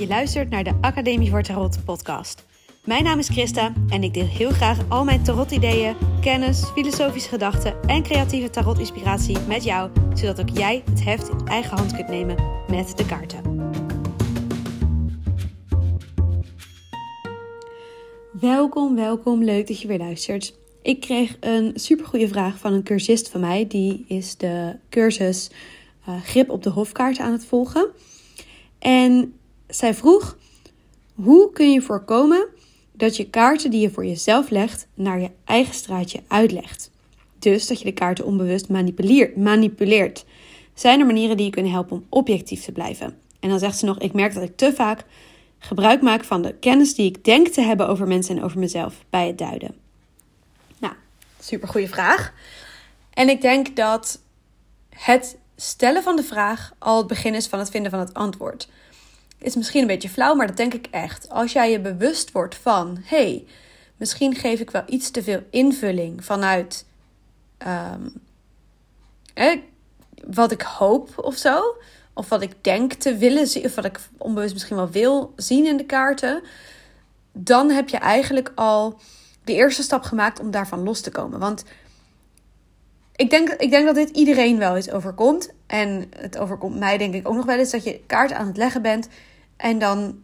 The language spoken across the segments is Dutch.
Je luistert naar de Academie voor Tarot podcast. Mijn naam is Christa en ik deel heel graag al mijn tarot-ideeën, kennis, filosofische gedachten en creatieve tarot-inspiratie met jou, zodat ook jij het heft in eigen hand kunt nemen met de kaarten. Welkom, welkom. Leuk dat je weer luistert. Ik kreeg een supergoeie vraag van een cursist van mij. Die is de cursus uh, Grip op de Hofkaart aan het volgen. En zij vroeg: hoe kun je voorkomen dat je kaarten die je voor jezelf legt naar je eigen straatje uitlegt? Dus dat je de kaarten onbewust manipuleert. Zijn er manieren die je kunnen helpen om objectief te blijven? En dan zegt ze nog: Ik merk dat ik te vaak gebruik maak van de kennis die ik denk te hebben over mensen en over mezelf bij het duiden. Nou, super goede vraag. En ik denk dat het stellen van de vraag al het begin is van het vinden van het antwoord is misschien een beetje flauw, maar dat denk ik echt. Als jij je bewust wordt van, hey, misschien geef ik wel iets te veel invulling vanuit um, wat ik hoop of zo. Of wat ik denk te willen zien, of wat ik onbewust misschien wel wil zien in de kaarten. Dan heb je eigenlijk al de eerste stap gemaakt om daarvan los te komen. Want ik denk, ik denk dat dit iedereen wel eens overkomt. En het overkomt mij denk ik ook nog wel eens dat je kaart aan het leggen bent. En dan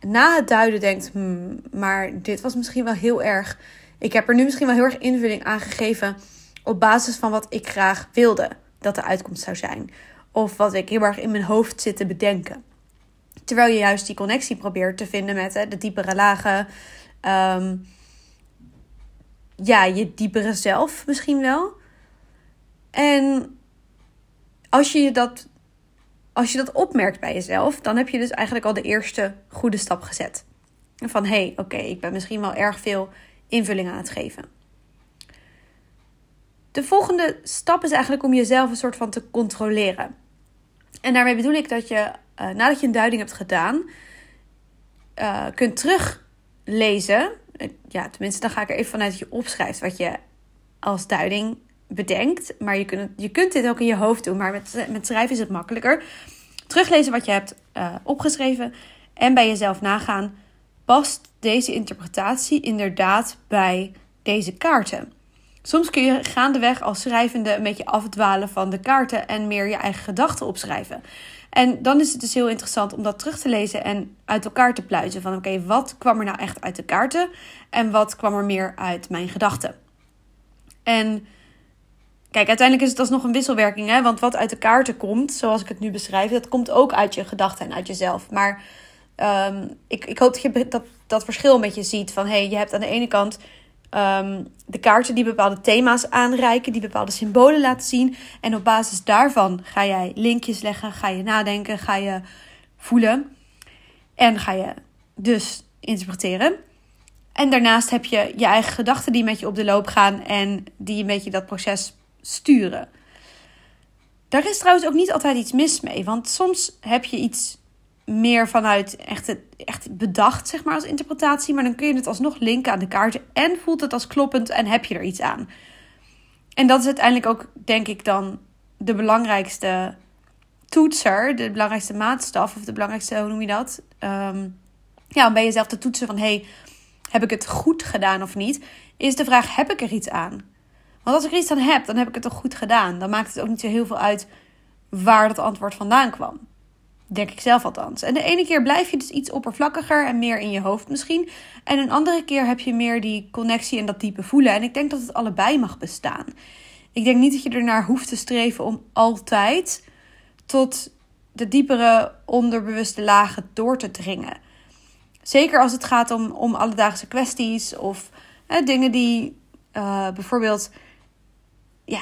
na het duiden denkt, hmm, maar dit was misschien wel heel erg. Ik heb er nu misschien wel heel erg invulling aan gegeven op basis van wat ik graag wilde dat de uitkomst zou zijn. Of wat ik heel erg in mijn hoofd zit te bedenken. Terwijl je juist die connectie probeert te vinden met hè, de diepere lagen. Ehm, ja, je diepere zelf misschien wel. En als je dat als je dat opmerkt bij jezelf, dan heb je dus eigenlijk al de eerste goede stap gezet. Van hé, hey, oké, ik ben misschien wel erg veel invulling aan het geven. De volgende stap is eigenlijk om jezelf een soort van te controleren. En daarmee bedoel ik dat je, uh, nadat je een duiding hebt gedaan, uh, kunt teruglezen. Uh, ja, tenminste, dan ga ik er even vanuit dat je opschrijft wat je als duiding bedenkt. Maar je kunt, je kunt dit ook in je hoofd doen. Maar met, met schrijven is het makkelijker. Teruglezen wat je hebt uh, opgeschreven. En bij jezelf nagaan. Past deze interpretatie inderdaad bij deze kaarten? Soms kun je gaandeweg als schrijvende een beetje afdwalen van de kaarten en meer je eigen gedachten opschrijven. En dan is het dus heel interessant om dat terug te lezen en uit elkaar te pluizen. Van oké, wat kwam er nou echt uit de kaarten en wat kwam er meer uit mijn gedachten? En Kijk, uiteindelijk is het alsnog een wisselwerking, hè? Want wat uit de kaarten komt, zoals ik het nu beschrijf, dat komt ook uit je gedachten en uit jezelf. Maar um, ik, ik hoop dat je dat, verschil een beetje ziet. Van hey, je hebt aan de ene kant um, de kaarten die bepaalde thema's aanreiken, die bepaalde symbolen laten zien. En op basis daarvan ga jij linkjes leggen, ga je nadenken, ga je voelen. En ga je dus interpreteren. En daarnaast heb je je eigen gedachten die met je op de loop gaan en die een beetje dat proces sturen. Daar is trouwens ook niet altijd iets mis mee. Want soms heb je iets meer vanuit echt, echt bedacht, zeg maar, als interpretatie. Maar dan kun je het alsnog linken aan de kaarten. En voelt het als kloppend en heb je er iets aan. En dat is uiteindelijk ook, denk ik, dan de belangrijkste toetser. De belangrijkste maatstaf. Of de belangrijkste, hoe noem je dat? Um, ja, om bij jezelf te toetsen van... Hey, heb ik het goed gedaan of niet? Is de vraag, heb ik er iets aan? Want als ik er iets aan heb, dan heb ik het toch goed gedaan. Dan maakt het ook niet zo heel veel uit waar dat antwoord vandaan kwam. Denk ik zelf althans. En de ene keer blijf je dus iets oppervlakkiger en meer in je hoofd misschien. En een andere keer heb je meer die connectie en dat diepe voelen. En ik denk dat het allebei mag bestaan. Ik denk niet dat je ernaar hoeft te streven om altijd tot de diepere onderbewuste lagen door te dringen. Zeker als het gaat om, om alledaagse kwesties of hè, dingen die uh, bijvoorbeeld ja,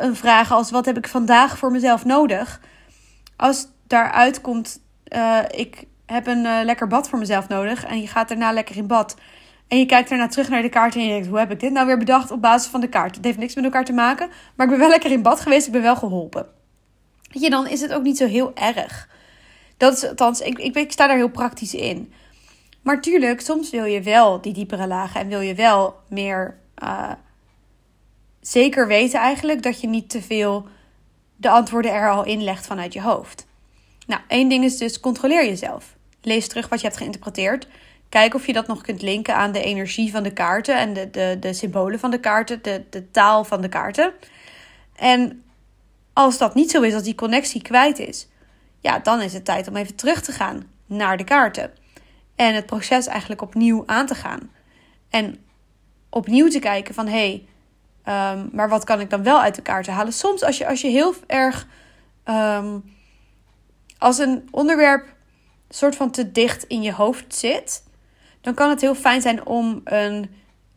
een, vraag als: wat heb ik vandaag voor mezelf nodig? Als daaruit komt: uh, ik heb een uh, lekker bad voor mezelf nodig. En je gaat daarna lekker in bad. En je kijkt daarna terug naar de kaart en je denkt: hoe heb ik dit nou weer bedacht op basis van de kaart? Het heeft niks met elkaar te maken. Maar ik ben wel lekker in bad geweest, ik ben wel geholpen. Weet je, dan is het ook niet zo heel erg. Dat is althans, ik, ik, sta daar heel praktisch in. Maar tuurlijk, soms wil je wel die diepere lagen en wil je wel meer. Uh, zeker weten eigenlijk dat je niet te veel de antwoorden er al in legt vanuit je hoofd. Nou, één ding is dus controleer jezelf. Lees terug wat je hebt geïnterpreteerd. Kijk of je dat nog kunt linken aan de energie van de kaarten en de, de, de symbolen van de kaarten, de, de taal van de kaarten. En als dat niet zo is, als die connectie kwijt is, ja, dan is het tijd om even terug te gaan naar de kaarten. En het proces eigenlijk opnieuw aan te gaan. En opnieuw te kijken van hé, hey, ehm, maar wat kan ik dan wel uit de kaarten halen? Soms als je, als je heel erg ehm, als een onderwerp soort van te dicht in je hoofd zit, dan kan het heel fijn zijn om een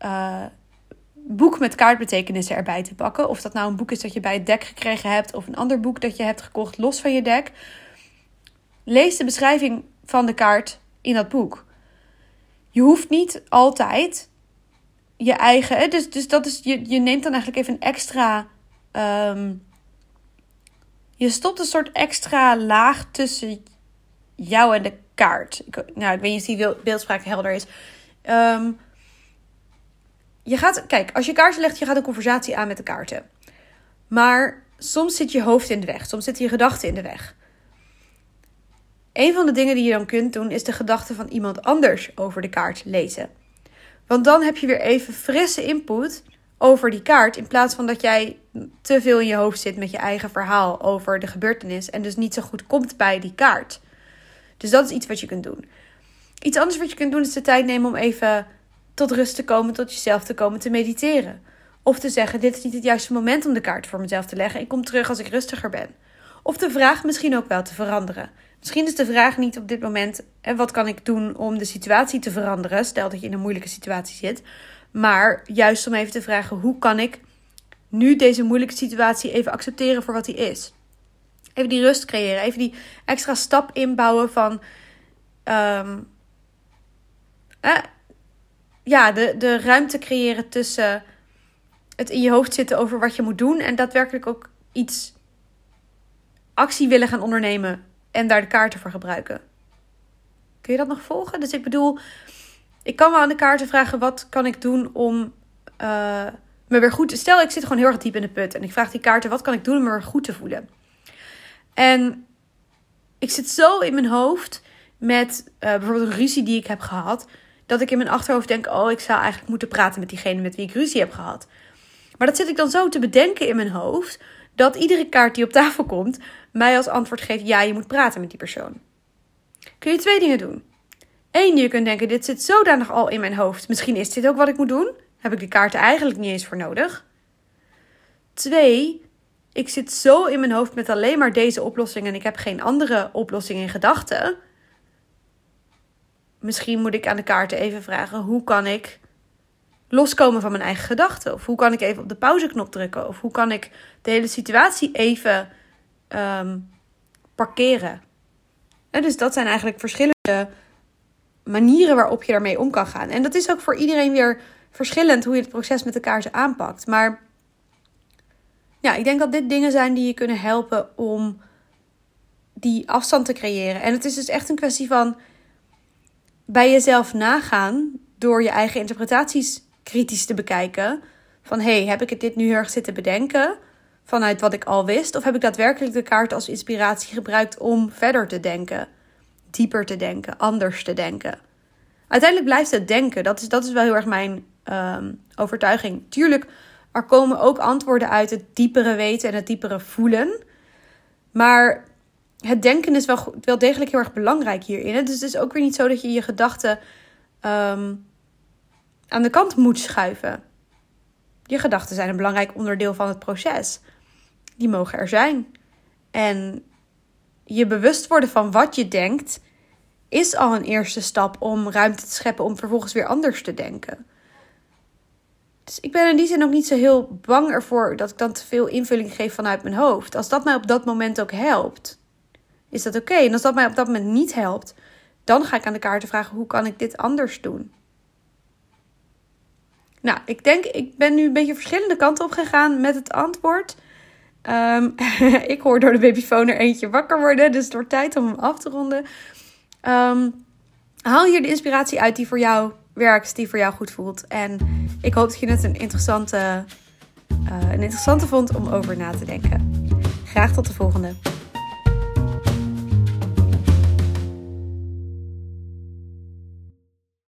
uh, boek met kaartbetekenissen erbij te pakken. Of dat nou een boek is dat je bij het dek gekregen hebt, of een ander boek dat je hebt gekocht los van je dek. Lees de beschrijving van de kaart in dat boek. Je hoeft niet altijd je eigen. Dus, dus dat is, je, je neemt dan eigenlijk even een extra. Ehm, je stopt een soort extra laag tussen jou en de kaart. Ik, nou, ik weet niet of die beeldspraak helder is. Um, je gaat, kijk, als je kaarten legt, je gaat een conversatie aan met de kaarten. Maar soms zit je hoofd in de weg, soms zitten je gedachten in de weg. Een van de dingen die je dan kunt doen, is de gedachten van iemand anders over de kaart lezen. Want dan heb je weer even frisse input over die kaart. In plaats van dat jij te veel in je hoofd zit met je eigen verhaal over de gebeurtenis. En dus niet zo goed komt bij die kaart. Dus dat is iets wat je kunt doen. Iets anders wat je kunt doen is de tijd nemen om even tot rust te komen, tot jezelf te komen, te mediteren. Of te zeggen: Dit is niet het juiste moment om de kaart voor mezelf te leggen. Ik kom terug als ik rustiger ben. Of de vraag misschien ook wel te veranderen. Misschien is de vraag niet op dit moment: en wat kan ik doen om de situatie te veranderen? Stel dat je in een moeilijke situatie zit. Maar juist om even te vragen: hoe kan ik nu deze moeilijke situatie even accepteren voor wat die is? Even die rust creëren. Even die extra stap inbouwen van. Eh, ja, de, de ruimte creëren tussen het in je hoofd zitten over wat je moet doen en daadwerkelijk ook iets actie willen gaan ondernemen en daar de kaarten voor gebruiken. Kun je dat nog volgen? Dus ik bedoel, ik kan wel aan de kaarten vragen: wat kan ik doen om uh, me weer goed te. Stel, ik zit gewoon heel erg diep in de put en ik vraag die kaarten: wat kan ik doen om me weer goed te voelen? En ik zit zo in mijn hoofd met uh, bijvoorbeeld een ruzie die ik heb gehad dat ik in mijn achterhoofd denk: oh, ik zou eigenlijk moeten praten met diegene met wie ik ruzie heb gehad. Maar dat zit ik dan zo te bedenken in mijn hoofd dat iedere kaart die op tafel komt mij als antwoord geeft: ja, je moet praten met die persoon. Kun je twee dingen doen. Eén, je kunt denken: dit zit zodanig al in mijn hoofd. Misschien is dit ook wat ik moet doen. Heb ik de kaarten eigenlijk niet eens voor nodig. Twee, ik zit zo in mijn hoofd met alleen maar deze oplossing en ik heb geen andere oplossing in gedachten misschien moet ik aan de kaarten even vragen: hoe kan ik loskomen van mijn eigen gedachten? Of hoe kan ik even op de pauzeknop drukken? Of hoe kan ik de hele situatie even ehm, parkeren? En dus dat zijn eigenlijk verschillende manieren waarop je daarmee om kan gaan. En dat is ook voor iedereen weer verschillend hoe je het proces met kaarten aanpakt. Maar ja, ik denk dat dit dingen zijn die je kunnen helpen om die afstand te creëren. En het is dus echt een kwestie van bij jezelf nagaan door je eigen interpretaties kritisch te bekijken. Van hey, heb ik het dit nu heel erg zitten bedenken vanuit wat ik al wist? Of heb ik daadwerkelijk de kaart als inspiratie gebruikt om verder te denken, dieper te denken, anders te denken? Uiteindelijk blijft het denken. Dat is, dat is wel heel erg mijn ehm, overtuiging. Tuurlijk, er komen ook antwoorden uit het diepere weten en het diepere voelen. Maar het denken is wel, wel degelijk heel erg belangrijk hierin. Dus het is ook weer niet zo dat je je gedachten ehm, aan de kant moet schuiven. Je gedachten zijn een belangrijk onderdeel van het proces. Die mogen er zijn. En je bewust worden van wat je denkt, is al een eerste stap om ruimte te scheppen om vervolgens weer anders te denken. Dus ik ben in die zin ook niet zo heel bang ervoor dat ik dan te veel invulling geef vanuit mijn hoofd. Als dat mij op dat moment ook helpt, is dat oké. En als dat mij op dat moment niet helpt, dan ga ik aan de kaarten vragen: hoe kan ik dit anders doen? Nou, ik denk, ik ben nu een beetje verschillende kanten op gegaan met het antwoord. Um, ik hoor door de babyfoon er eentje wakker worden, dus het wordt tijd om hem af te ronden. Um, haal hier de inspiratie uit die voor jou werkt, die voor jou goed voelt. En ik hoop dat je het een interessante, uh, een interessante vond om over na te denken. Graag tot de volgende.